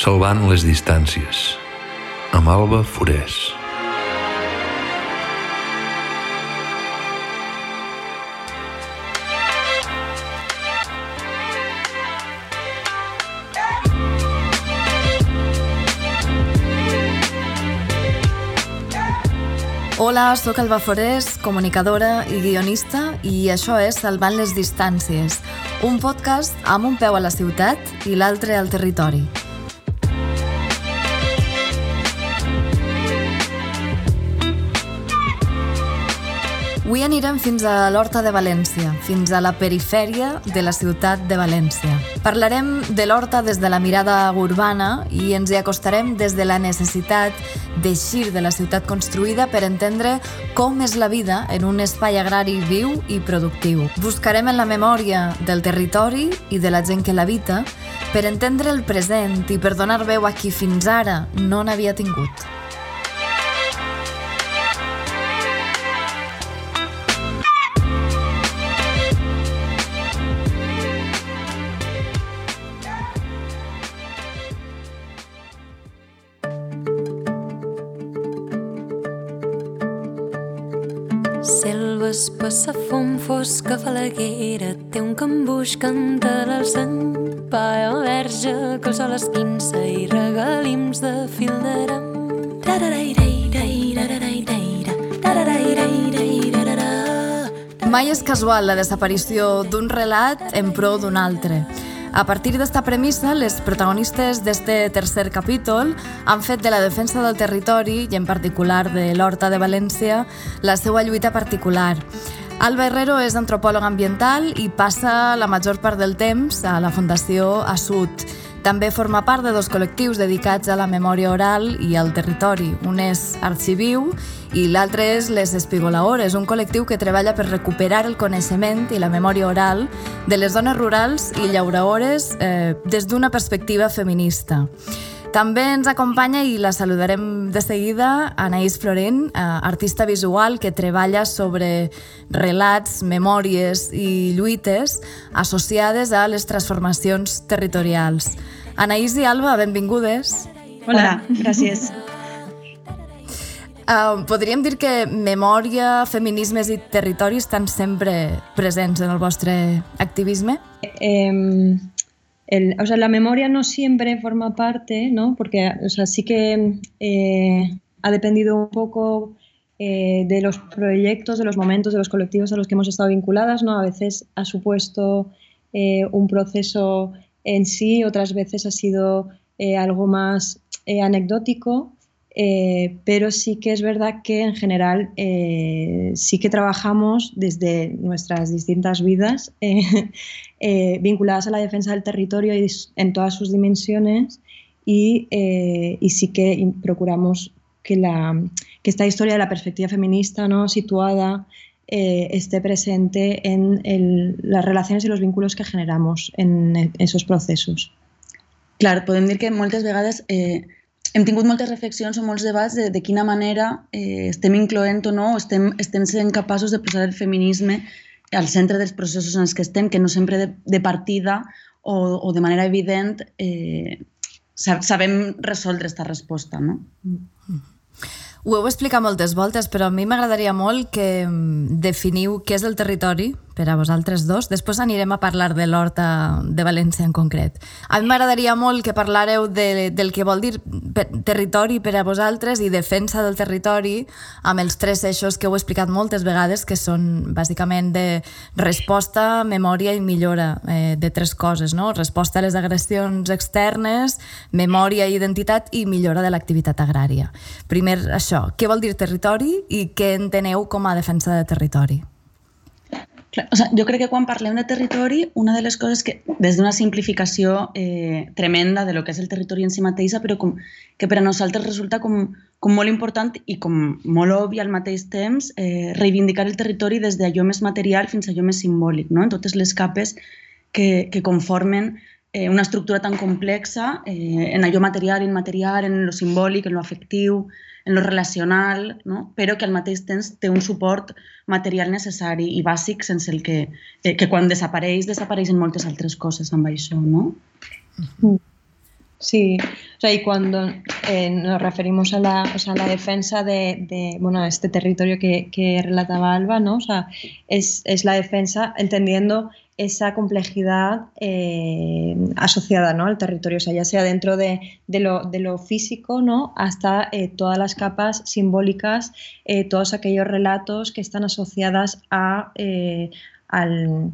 Salvant les distàncies, amb Alba Forés. Hola, sóc Alba Forés, comunicadora i guionista i això és Salvant les distàncies, un podcast amb un peu a la ciutat i l'altre al territori. Avui anirem fins a l'Horta de València, fins a la perifèria de la ciutat de València. Parlarem de l'Horta des de la mirada urbana i ens hi acostarem des de la necessitat d'eixir de la ciutat construïda per entendre com és la vida en un espai agrari viu i productiu. Buscarem en la memòria del territori i de la gent que l'habita per entendre el present i per donar veu a qui fins ara no n'havia tingut. Espessa fum fosca falaguera té un cambuix canta l'alçant paia verge que el sol esquinça i regalims de fil d'aram Mai és casual la desaparició d'un relat en pro d'un altre. A partir d'esta premissa, les protagonistes d'este tercer capítol han fet de la defensa del territori, i en particular de l'Horta de València, la seva lluita particular. Alba Herrero és antropòleg ambiental i passa la major part del temps a la Fundació Assut. També forma part de dos col·lectius dedicats a la memòria oral i al territori. Un és Arxiviu i l'altre és Les Espigolaores, un col·lectiu que treballa per recuperar el coneixement i la memòria oral de les dones rurals i llauraores eh, des d'una perspectiva feminista. També ens acompanya i la saludarem de seguida Anaïs Florin, eh, artista visual que treballa sobre relats, memòries i lluites associades a les transformacions territorials. Anaïs i Alba, benvingudes. Hola, gràcies. Uh, podríem dir que memòria, feminismes i territori estan sempre presents en el vostre activisme? Eh, o sea, la memoria no siempre forma parte, ¿no? Porque o sea, sí que eh, ha dependido un poco eh, de los proyectos, de los momentos, de los colectivos a los que hemos estado vinculadas, ¿no? A veces ha supuesto eh, un proceso en sí, otras veces ha sido algo más anecdótico, eh, pero sí que es verdad que en general eh, sí que trabajamos desde nuestras distintas vidas eh, eh, vinculadas a la defensa del territorio y en todas sus dimensiones y, eh, y sí que procuramos que, la, que esta historia de la perspectiva feminista ¿no? situada eh, esté presente en el- las relaciones y los vínculos que generamos en e- esos procesos. Clar, podem dir que moltes vegades eh, hem tingut moltes reflexions o molts debats de, de quina manera eh, estem incloent o no, o estem, estem sent capaços de posar el feminisme al centre dels processos en els que estem, que no sempre de, de partida o, o de manera evident eh, sa- sabem resoldre aquesta resposta. No? Ho heu explicat moltes voltes, però a mi m'agradaria molt que mm, definiu què és el territori per a vosaltres dos. Després anirem a parlar de l'Horta de València en concret. A mi m'agradaria molt que parlareu de, del que vol dir per, territori per a vosaltres i defensa del territori amb els tres eixos que heu explicat moltes vegades, que són bàsicament de resposta, memòria i millora eh, de tres coses, no? Resposta a les agressions externes, memòria i identitat i millora de l'activitat agrària. Primer, això, què vol dir territori i què enteneu com a defensa de territori? O sigui, jo crec que quan parlem de territori, una de les coses que, des d'una simplificació eh, tremenda de lo que és el territori en si mateixa, però com, que per a nosaltres resulta com, com molt important i com molt obvi al mateix temps, eh, reivindicar el territori des d'allò més material fins a allò més simbòlic, no? en totes les capes que, que conformen eh, una estructura tan complexa eh, en allò material, immaterial, en lo simbòlic, en lo afectiu, en lo relacional, no? però que al mateix temps té un suport material necessari i bàsic sense el que, eh, que quan desapareix, desapareixen moltes altres coses amb això, no? Sí, o sea, y cuando eh, nos referimos a la, o sea, la defensa de, de, bueno, este territorio que, que, relataba Alba, ¿no? O sea, es, es la defensa entendiendo esa complejidad eh, asociada ¿no? al territorio, o sea, ya sea dentro de, de, lo, de lo, físico ¿no? hasta eh, todas las capas simbólicas, eh, todos aquellos relatos que están asociadas a, eh, al,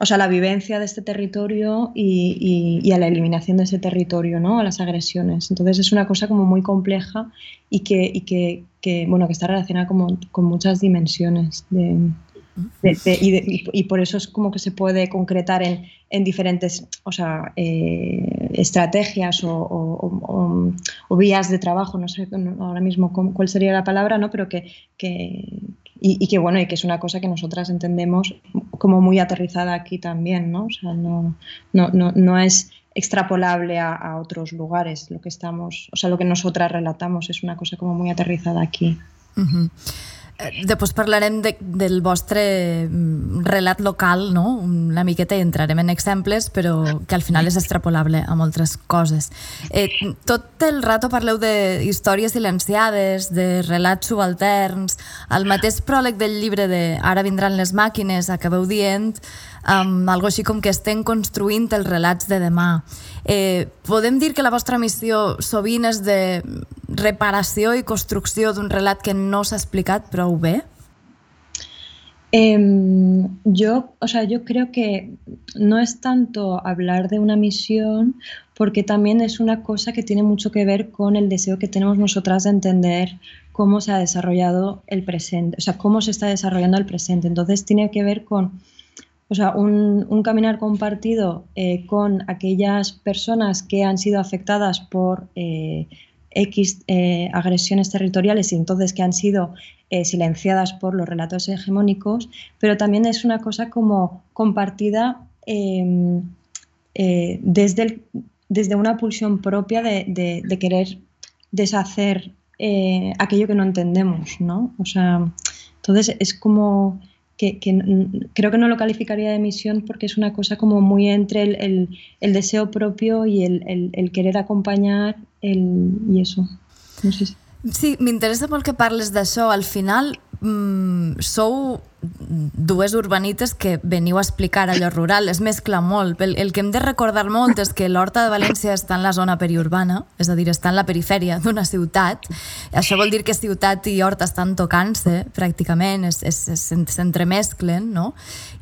o sea, la vivencia de este territorio y, a la eliminación de ese territorio, ¿no? a las agresiones. Entonces es una cosa como muy compleja y que, bueno, que está relacionada como, con muchas dimensiones de, de, de, y, por eso es como que se puede concretar en, en diferentes o sea, eh, estrategias o, vías de trabajo, no sé ahora mismo cuál sería la palabra, ¿no? pero que y, que bueno, y que es una cosa que nosotras entendemos como muy aterrizada aquí también, ¿no? O sea, no, no, no, no es extrapolable a, otros lugares lo que estamos, o sea, lo que nosotras relatamos es una cosa como muy aterrizada aquí. Eh, després parlarem de, del vostre mm, relat local, no? una miqueta i entrarem en exemples, però que al final és extrapolable a moltes coses. Eh, tot el rato parleu de històries silenciades, de relats subalterns, al mateix pròleg del llibre de Ara vindran les màquines, acabeu dient um, algo així com que estem construint els relats de demà. Eh, podem dir que la vostra missió sovint és de reparació i construcció d'un relat que no s'ha explicat prou bé? Eh, yo, o sea, yo creo que no es tanto hablar de una misión, porque también es una cosa que tiene mucho que ver con el deseo que tenemos nosotras de entender cómo se ha desarrollado el presente, o sea, cómo se está desarrollando el presente. Entonces tiene que ver con, o sea, un, un caminar compartido eh, con aquellas personas que han sido afectadas por eh, X eh, agresiones territoriales y entonces que han sido silenciadas por los relatos hegemónicos, pero también es una cosa como compartida eh, desde, desde una pulsión propia de, de, de querer deshacer aquello que no entendemos, ¿no? O sea, entonces es como que, que, creo que no lo calificaría de misión porque es una cosa como muy entre el, el, el deseo propio y el, el, querer acompañar y eso. No sé si... Sí, m'interessa molt que parles d'això. Al final, mm, sou dues urbanites que veniu a explicar allò rural, es mescla molt. El, el que hem de recordar molt és que l'Horta de València està en la zona periurbana, és a dir, està en la perifèria d'una ciutat. Això vol dir que ciutat i Horta estan tocant-se, pràcticament, s'entremesclen, no?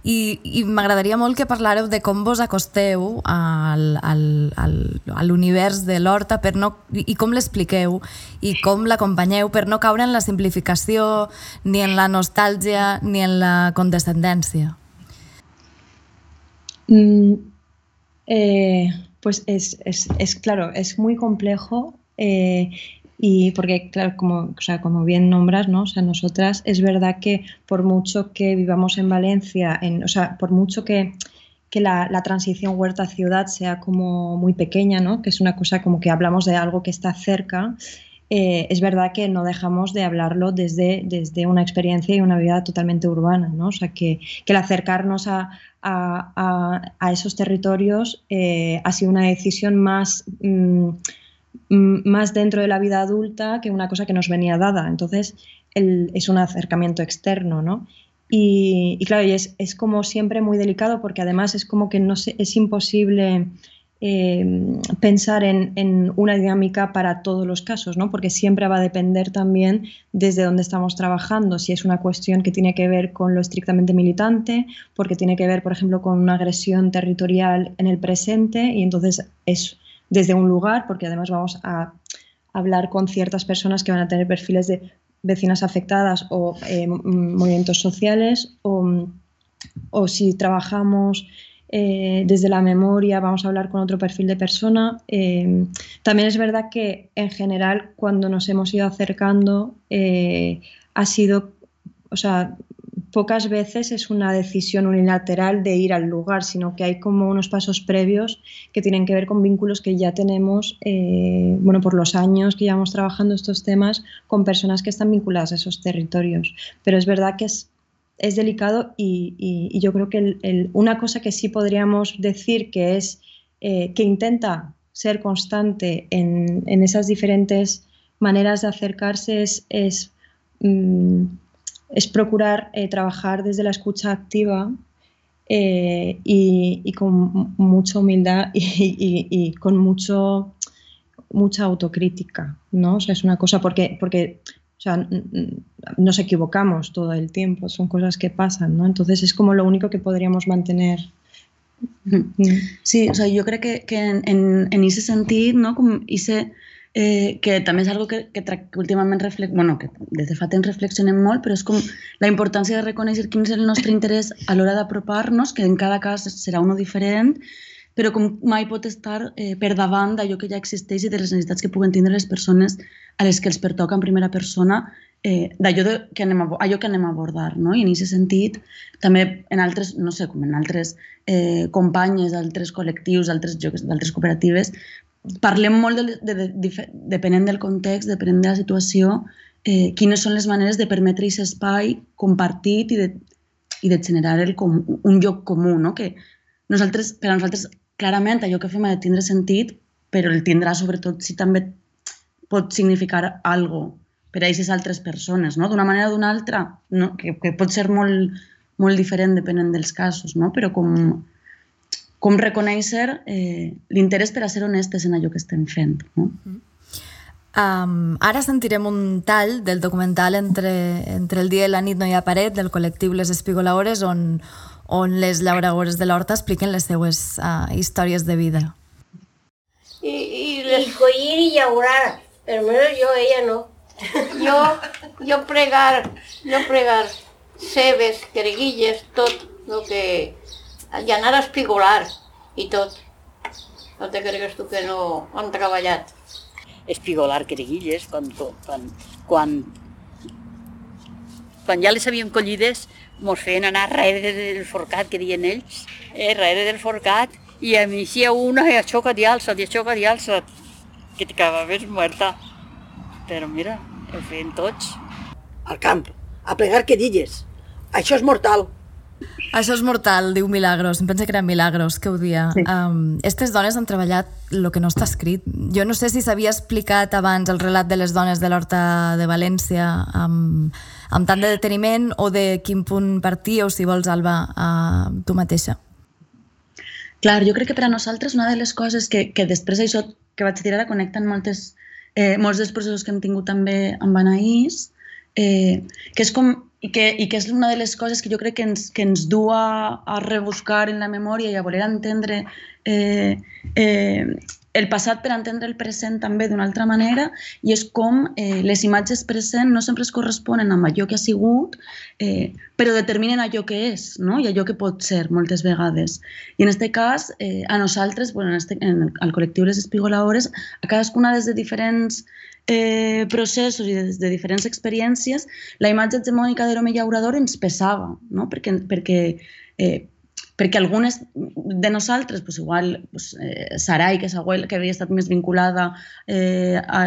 I, i m'agradaria molt que parlareu de com vos acosteu al, al, al, a l'univers de l'Horta per no, i com l'expliqueu i com l'acompanyeu per no caure en la simplificació, ni en la nostàlgia, ni en la condescendencia? Mm, eh, pues es, es, es, claro, es muy complejo eh, y porque, claro, como, o sea, como bien nombras, ¿no? O sea, nosotras es verdad que por mucho que vivamos en Valencia, en, o sea, por mucho que, que la, la, transición huerta-ciudad sea como muy pequeña, ¿no? Que es una cosa como que hablamos de algo que está cerca, eh, es verdad que no dejamos de hablarlo desde, desde una experiencia y una vida totalmente urbana, ¿no? O sea, que, que el acercarnos a, a, a esos territorios eh, ha sido una decisión más, mm, más dentro de la vida adulta que una cosa que nos venía dada. Entonces, es un acercamiento externo, ¿no? Y, claro, y es, es, como siempre muy delicado porque además es como que no es imposible eh, pensar en, una dinámica para todos los casos, ¿no? porque siempre va a depender también desde dónde estamos trabajando, si es una cuestión que tiene que ver con lo estrictamente militante, porque tiene que ver, por ejemplo, con una agresión territorial en el presente y entonces es desde un lugar, porque además vamos a hablar con ciertas personas que van a tener perfiles de vecinas afectadas o eh, movimientos sociales, o si trabajamos eh, desde la memoria, vamos a hablar con otro perfil de persona. Eh, también es verdad que en general cuando nos hemos ido acercando eh, ha sido, o sea, pocas veces es una decisión unilateral de ir al lugar, sino que hay como unos pasos previos que tienen que ver con vínculos que ya tenemos, bueno, por los años que llevamos trabajando estos temas con personas que están vinculadas a esos territorios. Pero es verdad que es es delicado y, yo creo que una cosa que sí podríamos decir que es eh, que intenta ser constante en, esas diferentes maneras de acercarse es, es, mm, procurar eh, trabajar desde la escucha activa eh, y, y, con mucha humildad y, con mucho, mucha autocrítica, ¿no? O sea, es una cosa porque, porque o sea, nos equivocamos todo el tiempo, son cosas que pasan, ¿no? Entonces es como lo único que podríamos mantener. Sí, o sea, yo creo que, que en, en, en ese sentido, ¿no? Como ese, eh, que també és algo que, que, que últimament reflex... bueno, que des de fa temps reflexionem molt, però és com la importància de reconèixer quin és el nostre interès a l'hora d'apropar-nos, que en cada cas serà uno diferent, però com mai pot estar eh, per davant d'allò que ja existeix i de les necessitats que puguen tindre les persones a les que els pertoca en primera persona eh, d'allò que anem a, allò que anem a abordar. No? I en aquest sentit, també en altres, no sé, com en altres eh, companyes, altres col·lectius, altres jocs, d'altres cooperatives, parlem molt, de, de, de, de, depenent del context, depenent de la situació, eh, quines són les maneres de permetre aquest espai compartit i de, i de generar el com, un lloc comú, no? que nosaltres, per a nosaltres clarament allò que fem ha de tindre sentit, però el tindrà sobretot si també pot significar algo per a aquestes altres persones, no? d'una manera o d'una altra, no? que, que pot ser molt, molt diferent depenent dels casos, no? però com, com reconèixer eh, l'interès per a ser honestes en allò que estem fent. No? Um, ara sentirem un tall del documental entre, entre el dia i la nit no hi ha paret del col·lectiu Les Espigolaores on, on les llauradores de l'Horta expliquen les seues uh, històries de vida. I, i les collir i llaurar, almenys jo, ella no. Jo, jo pregar, jo pregar cebes, creguilles, tot el que i anar a espigolar i tot. No te cregues tu que no han treballat. Espigolar creguilles, quan, quan, quan, quan ja les havíem collides, mos feien anar darrere del forcat, que diuen ells, eh, darrere del forcat, i a mi si una i xoca i alça, i xoca i alça, que t'acabaves muerta. Però mira, ho feien tots. Al camp, a plegar quedilles. Això és mortal. Això és mortal, diu Milagros. Em pensa que era Milagros que ho dia. Sí. Um, estes dones han treballat el que no està escrit. Jo no sé si s'havia explicat abans el relat de les dones de l'Horta de València amb, amb tant de deteniment o de quin punt partir o si vols, Alba, uh, tu mateixa. Clar, jo crec que per a nosaltres una de les coses que, que després això que vaig dir ara connecten moltes, eh, molts dels processos que hem tingut també amb Anaïs, eh, que és com i que, i que és una de les coses que jo crec que ens, que ens du a, a rebuscar en la memòria i a voler entendre eh, eh, el passat per entendre el present també d'una altra manera i és com eh, les imatges presents no sempre es corresponen amb allò que ha sigut, eh, però determinen allò que és no? i allò que pot ser moltes vegades. I en aquest cas, eh, a nosaltres, bueno, en, este, en al col·lectiu Les Espigolaores, a cadascuna des de diferents eh, processos i des de diferents experiències, la imatge hegemònica de l'home llaurador ens pesava, no? perquè, perquè eh, perquè algunes de nosaltres, pues igual pues, eh, Sarai, que és abuela, que havia estat més vinculada eh, a,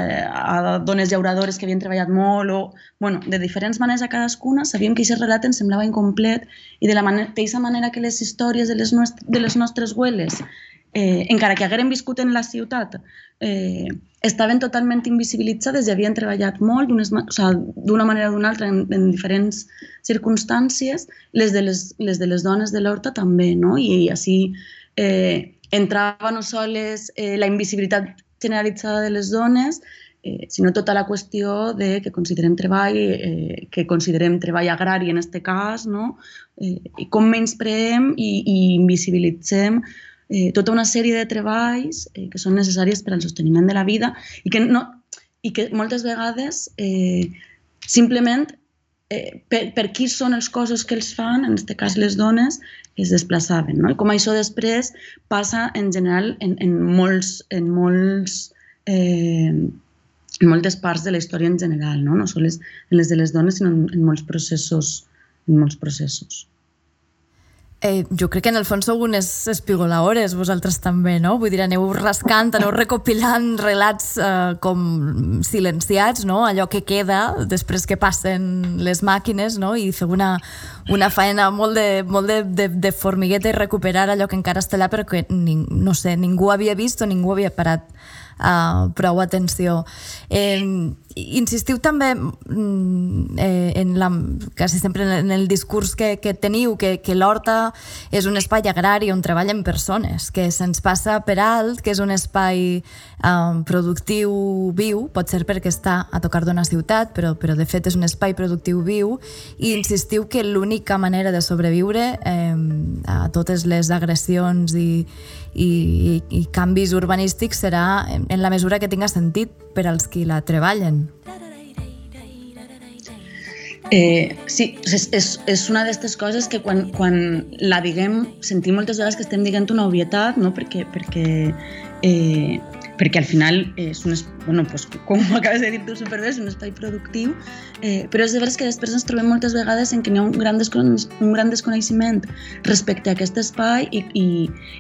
a dones llauradores que havien treballat molt, o, bueno, de diferents maneres a cadascuna, sabíem que aquest relat ens semblava incomplet i de la mateixa manera que les històries de les, nostres, de les nostres abueles eh, encara que hagueren viscut en la ciutat, eh, estaven totalment invisibilitzades i havien treballat molt d'una o sigui, manera o d'una altra en, en diferents circumstàncies, les de les, les de les dones de l'Horta també, no? I així eh, entrava no sols eh, la invisibilitat generalitzada de les dones, eh, sinó tota la qüestió de que considerem treball, eh, que considerem treball agrari en aquest cas, no? eh, i com menyspreem i, i invisibilitzem eh, tota una sèrie de treballs eh, que són necessàries per al sosteniment de la vida i que, no, i que moltes vegades eh, simplement eh, per, per qui són els cossos que els fan, en aquest cas les dones, es desplaçaven. No? I com això després passa en general en, en molts, en molts eh, en moltes parts de la història en general, no, no sols en les de les dones, sinó en, en molts processos, en molts processos. Eh, jo crec que en el fons sou unes espigoladores, vosaltres també, no? Vull dir, aneu rascant, aneu recopilant relats eh, com silenciats, no? Allò que queda després que passen les màquines, no? I feu una, una feina molt de, molt de, de, de formigueta i recuperar allò que encara està allà però que, ni, no sé, ningú havia vist o ningú havia parat uh, prou atenció. Eh, insistiu també mm, eh, en la, quasi sempre en el discurs que, que teniu que, que l'Horta és un espai agrari on treballen persones, que se'ns passa per alt, que és un espai um, productiu viu, pot ser perquè està a tocar d'una ciutat, però, però de fet és un espai productiu viu, i insistiu que l'única manera de sobreviure eh, a totes les agressions i, i, i canvis urbanístics serà en la mesura que tinga sentit per als qui la treballen. Eh, sí, és, és, és una d'aquestes coses que quan, quan la diguem sentim moltes vegades que estem dient una obvietat, no? perquè, perquè eh, perquè al final és un, bueno, pues, com acabes de dir tu superbé, és un espai productiu, eh, però és de veres que després ens trobem moltes vegades en què hi ha un gran, un gran desconeixement respecte a aquest espai i, i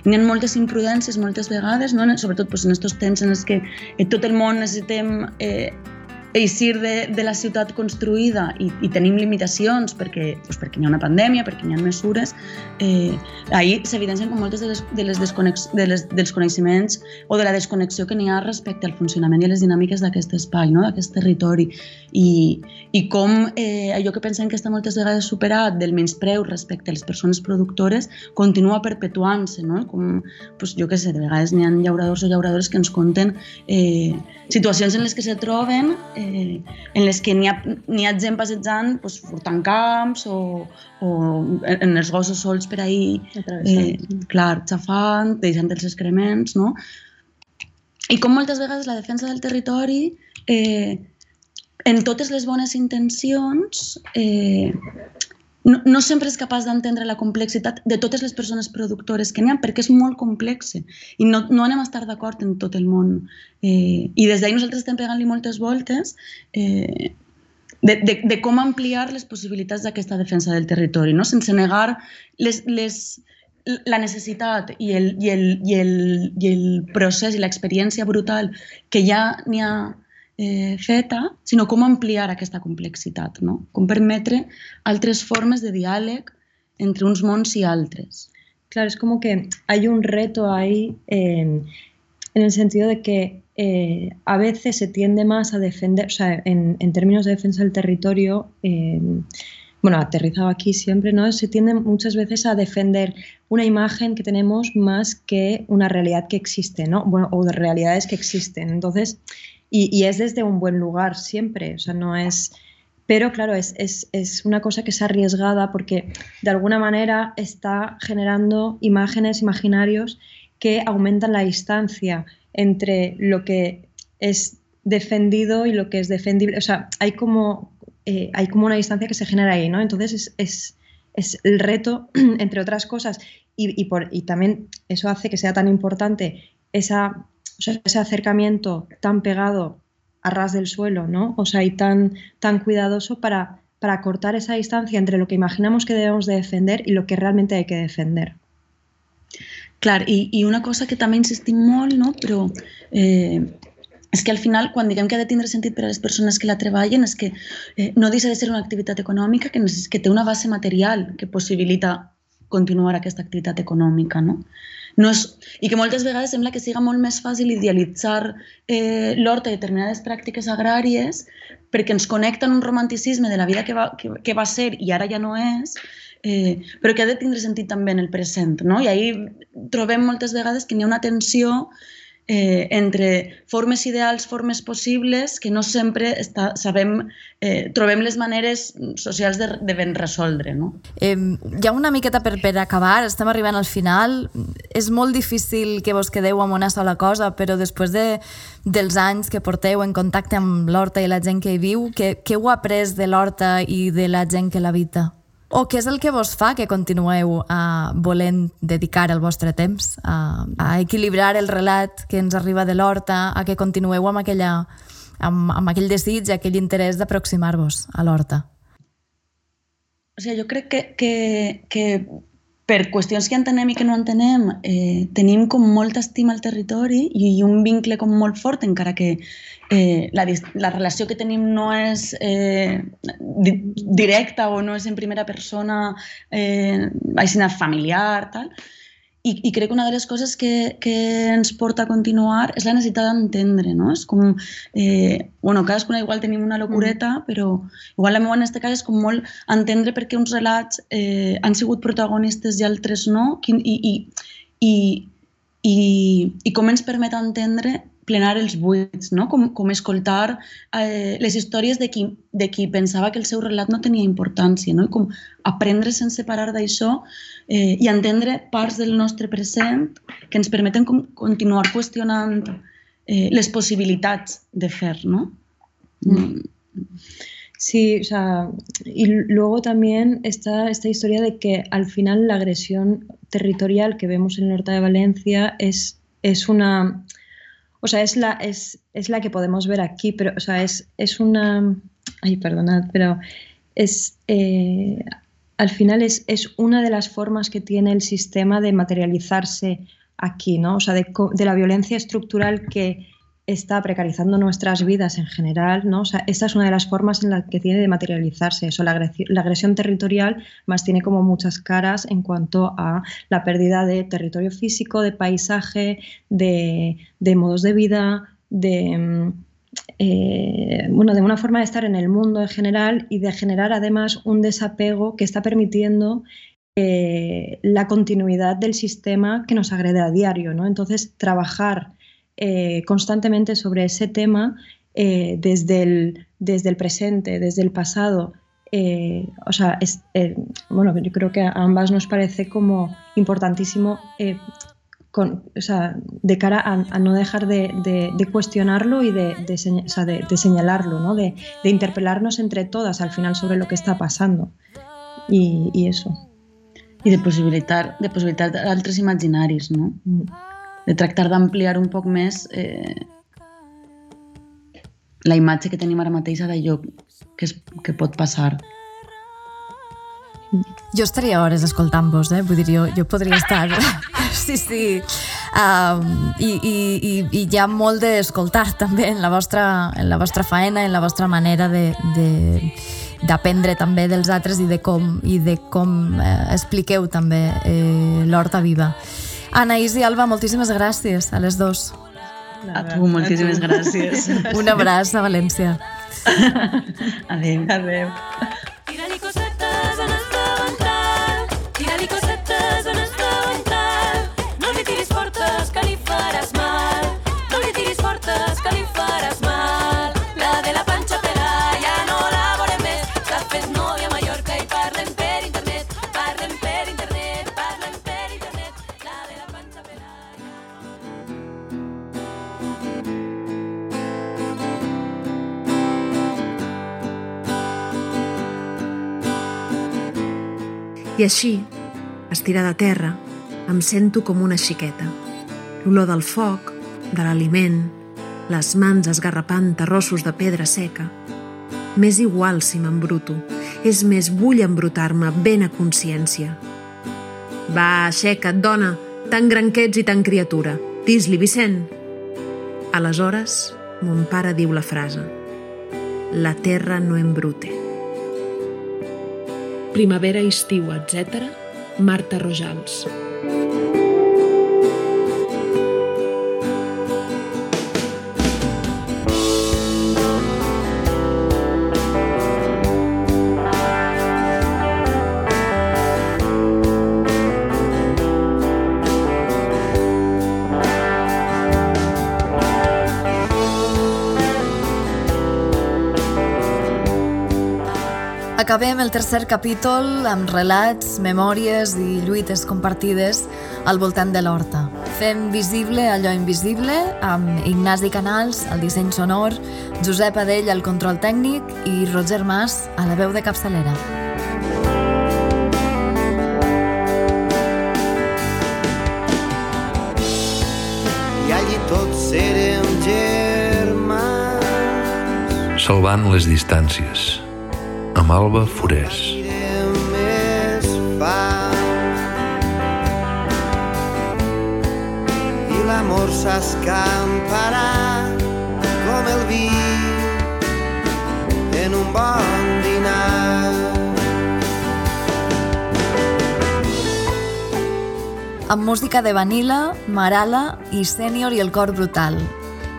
hi ha moltes imprudències moltes vegades, no? sobretot pues, en aquests temps en els que eh, tot el món necessitem eh, eixir de, de la ciutat construïda i, i tenim limitacions perquè, doncs perquè hi ha una pandèmia, perquè hi ha mesures, eh, ahir s'evidencien com moltes de les, de les, desconex, de les dels coneixements o de la desconnexió que n'hi ha respecte al funcionament i les dinàmiques d'aquest espai, no? d'aquest territori. I, i com eh, allò que pensem que està moltes vegades superat del menyspreu respecte a les persones productores continua perpetuant-se, no? com, doncs, jo què sé, de vegades n'hi ha llauradors o llauradores que ens conten eh, situacions en les que se troben eh, en les que n'hi ha, ha gent passejant pues, furtant camps o, o en els gossos sols per ahir, eh, clar, xafant, deixant els excrements, no? I com moltes vegades la defensa del territori, eh, en totes les bones intencions, eh, no, no sempre és capaç d'entendre la complexitat de totes les persones productores que n'hi ha, perquè és molt complex i no, no anem a estar d'acord en tot el món. Eh, I des d'ahir nosaltres estem pegant-li moltes voltes eh, de, de, de com ampliar les possibilitats d'aquesta defensa del territori, no? sense negar les, les, la necessitat i el, i el, i el, i el procés i l'experiència brutal que ja n'hi ha eh, feta, sinó com ampliar aquesta complexitat, no? com permetre altres formes de diàleg entre uns mons i altres. Claro, es como que hay un reto ahí en, en el sentido de que eh, a veces se tiende más a defender, o sea, en, en términos de defensa del territorio, eh, bueno, aterrizado aquí siempre, ¿no? Se tiende muchas veces a defender una imagen que tenemos más que una realidad que existe, ¿no? Bueno, o de realidades que existen. Entonces, y, es desde un buen lugar siempre, o sea, no es... Pero claro, es, es, una cosa que es arriesgada porque de alguna manera está generando imágenes, imaginarios que aumentan la distancia entre lo que es defendido y lo que es defendible. O sea, hay como, eh, hay como una distancia que se genera ahí, ¿no? Entonces es, es, el reto, entre otras cosas, y, por, y también eso hace que sea tan importante esa o sea, ese acercamiento tan pegado a ras del suelo, ¿no? O sea, y tan, tan cuidadoso para, para cortar esa distancia entre lo que imaginamos que debemos de defender y lo que realmente hay que defender. Clar, i, i una cosa que també insistim molt, no? però eh, és que al final, quan diguem que ha de tindre sentit per a les persones que la treballen, és que eh, no deixa de ser una activitat econòmica que, que té una base material que possibilita continuar aquesta activitat econòmica. No? No és, I que moltes vegades sembla que siga molt més fàcil idealitzar eh, l'horta i determinades pràctiques agràries perquè ens connecten un romanticisme de la vida que va, que, que va ser i ara ja no és, eh, però que ha de tindre sentit també en el present. No? I ahir trobem moltes vegades que n'hi ha una tensió eh, entre formes ideals, formes possibles, que no sempre està, sabem, eh, trobem les maneres socials de, de ben resoldre. No? Eh, ja una miqueta per, per acabar, estem arribant al final. És molt difícil que vos quedeu amb una sola cosa, però després de, dels anys que porteu en contacte amb l'horta i la gent que hi viu, què, què heu après de l'horta i de la gent que l'habita? O què és el que vos fa que continueu uh, volent dedicar el vostre temps a, a equilibrar el relat que ens arriba de l'horta, a que continueu amb, aquella, amb, amb aquell desig, aquell interès d'aproximar-vos a l'horta? O sigui, jo crec que, que, que per qüestions que entenem i que no entenem, eh, tenim com molta estima al territori i, i un vincle com molt fort, encara que eh, la, la relació que tenim no és eh, di directa o no és en primera persona, eh, així familiar, tal, i, I crec que una de les coses que, que ens porta a continuar és la necessitat d'entendre, no? És com, eh, bueno, cadascuna igual tenim una locureta, mm. però igual la meva en aquest cas és com molt entendre per què uns relats eh, han sigut protagonistes i altres no, i, i, i, i, i com ens permet entendre plenar els buits, no? com, com escoltar eh, les històries de qui, de qui pensava que el seu relat no tenia importància, no? I com aprendre sense parar d'això eh, i entendre parts del nostre present que ens permeten com, continuar qüestionant eh, les possibilitats de fer, ¿no? Mm. Sí, o sea, y luego también está esta historia de que al final la agresión territorial que vemos en el norte de Valencia es, es una o sea, es la, es, es la que podemos ver aquí, pero, o sea, es, es una, ay, perdonad, pero es, eh, al final es, es, una de las formas que tiene el sistema de materializarse aquí, ¿no? O sea, de, de la violencia estructural que está precarizando nuestras vidas en general, ¿no? O sea, esta es una de las formas en las que tiene de materializarse eso. La agresión, territorial más tiene como muchas caras en cuanto a la pérdida de territorio físico, de paisaje, de, de modos de vida, de, mm, eh, bueno, de una forma de estar en el mundo en general y de generar además un desapego que está permitiendo eh, la continuidad del sistema que nos agrede a diario, ¿no? Entonces, trabajar eh, constantemente sobre ese tema eh, desde, el, desde el presente, desde el pasado. Eh, o sea, es, bueno, yo creo que a ambas nos parece como importantísimo con, o sea, de cara a, a no dejar de, de, de, cuestionarlo y de, o sea, de señalarlo, ¿no? de, interpelarnos entre todas al final sobre lo que está pasando. Y, y eso. I de possibilitar, de possibilitar altres imaginaris, no? Mm. De tractar d'ampliar un poc més eh, la imatge que tenim ara mateix d'allò que, es, que pot passar. Jo estaria hores escoltant-vos, eh? Vull dir, jo, jo podria estar... sí, sí. Um, i, i, i, I hi ha molt d'escoltar també en la, vostra, en la vostra faena, en la vostra manera de, de, d'aprendre també dels altres i de com, i de com eh, expliqueu també eh, l'Horta Viva. Anaïs i Alba, moltíssimes gràcies a les dos. A tu, moltíssimes gràcies. Un abraç a València. Adéu. Adéu. I així, estirada a terra, em sento com una xiqueta. L'olor del foc, de l'aliment, les mans esgarrapant terrossos de pedra seca. M'és igual si m'embruto, és més vull embrutar-me ben a consciència. Va, aixeca't, dona, tan gran que ets i tan criatura. Dis-li, Vicent. Aleshores, mon pare diu la frase. La terra no embrute primavera, estiu, etc., Marta Rojals. Acabem el tercer capítol amb relats, memòries i lluites compartides al voltant de l'horta. Fem visible allò invisible amb Ignasi Canals, al disseny sonor, Josep Adell al control tècnic i Roger Mas a la veu de capçalera. I allí tots serem germans salvant les distàncies Malva Forés. I l'amor s'escamparà com el vi en un bon dinar. Amb música de Vanilla, Marala i Senior i el cor brutal.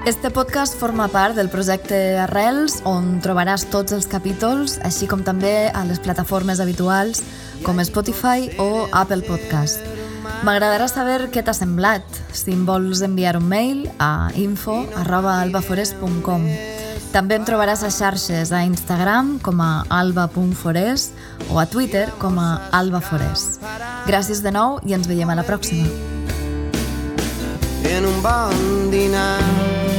Este podcast forma part del projecte Arrels, on trobaràs tots els capítols, així com també a les plataformes habituals com Spotify o Apple Podcast. M'agradarà saber què t'ha semblat, si em vols enviar un mail a info arroba albaforest.com. També em trobaràs a xarxes a Instagram com a alba.forest o a Twitter com a albaforest. Gràcies de nou i ens veiem a la pròxima. En un bon dinar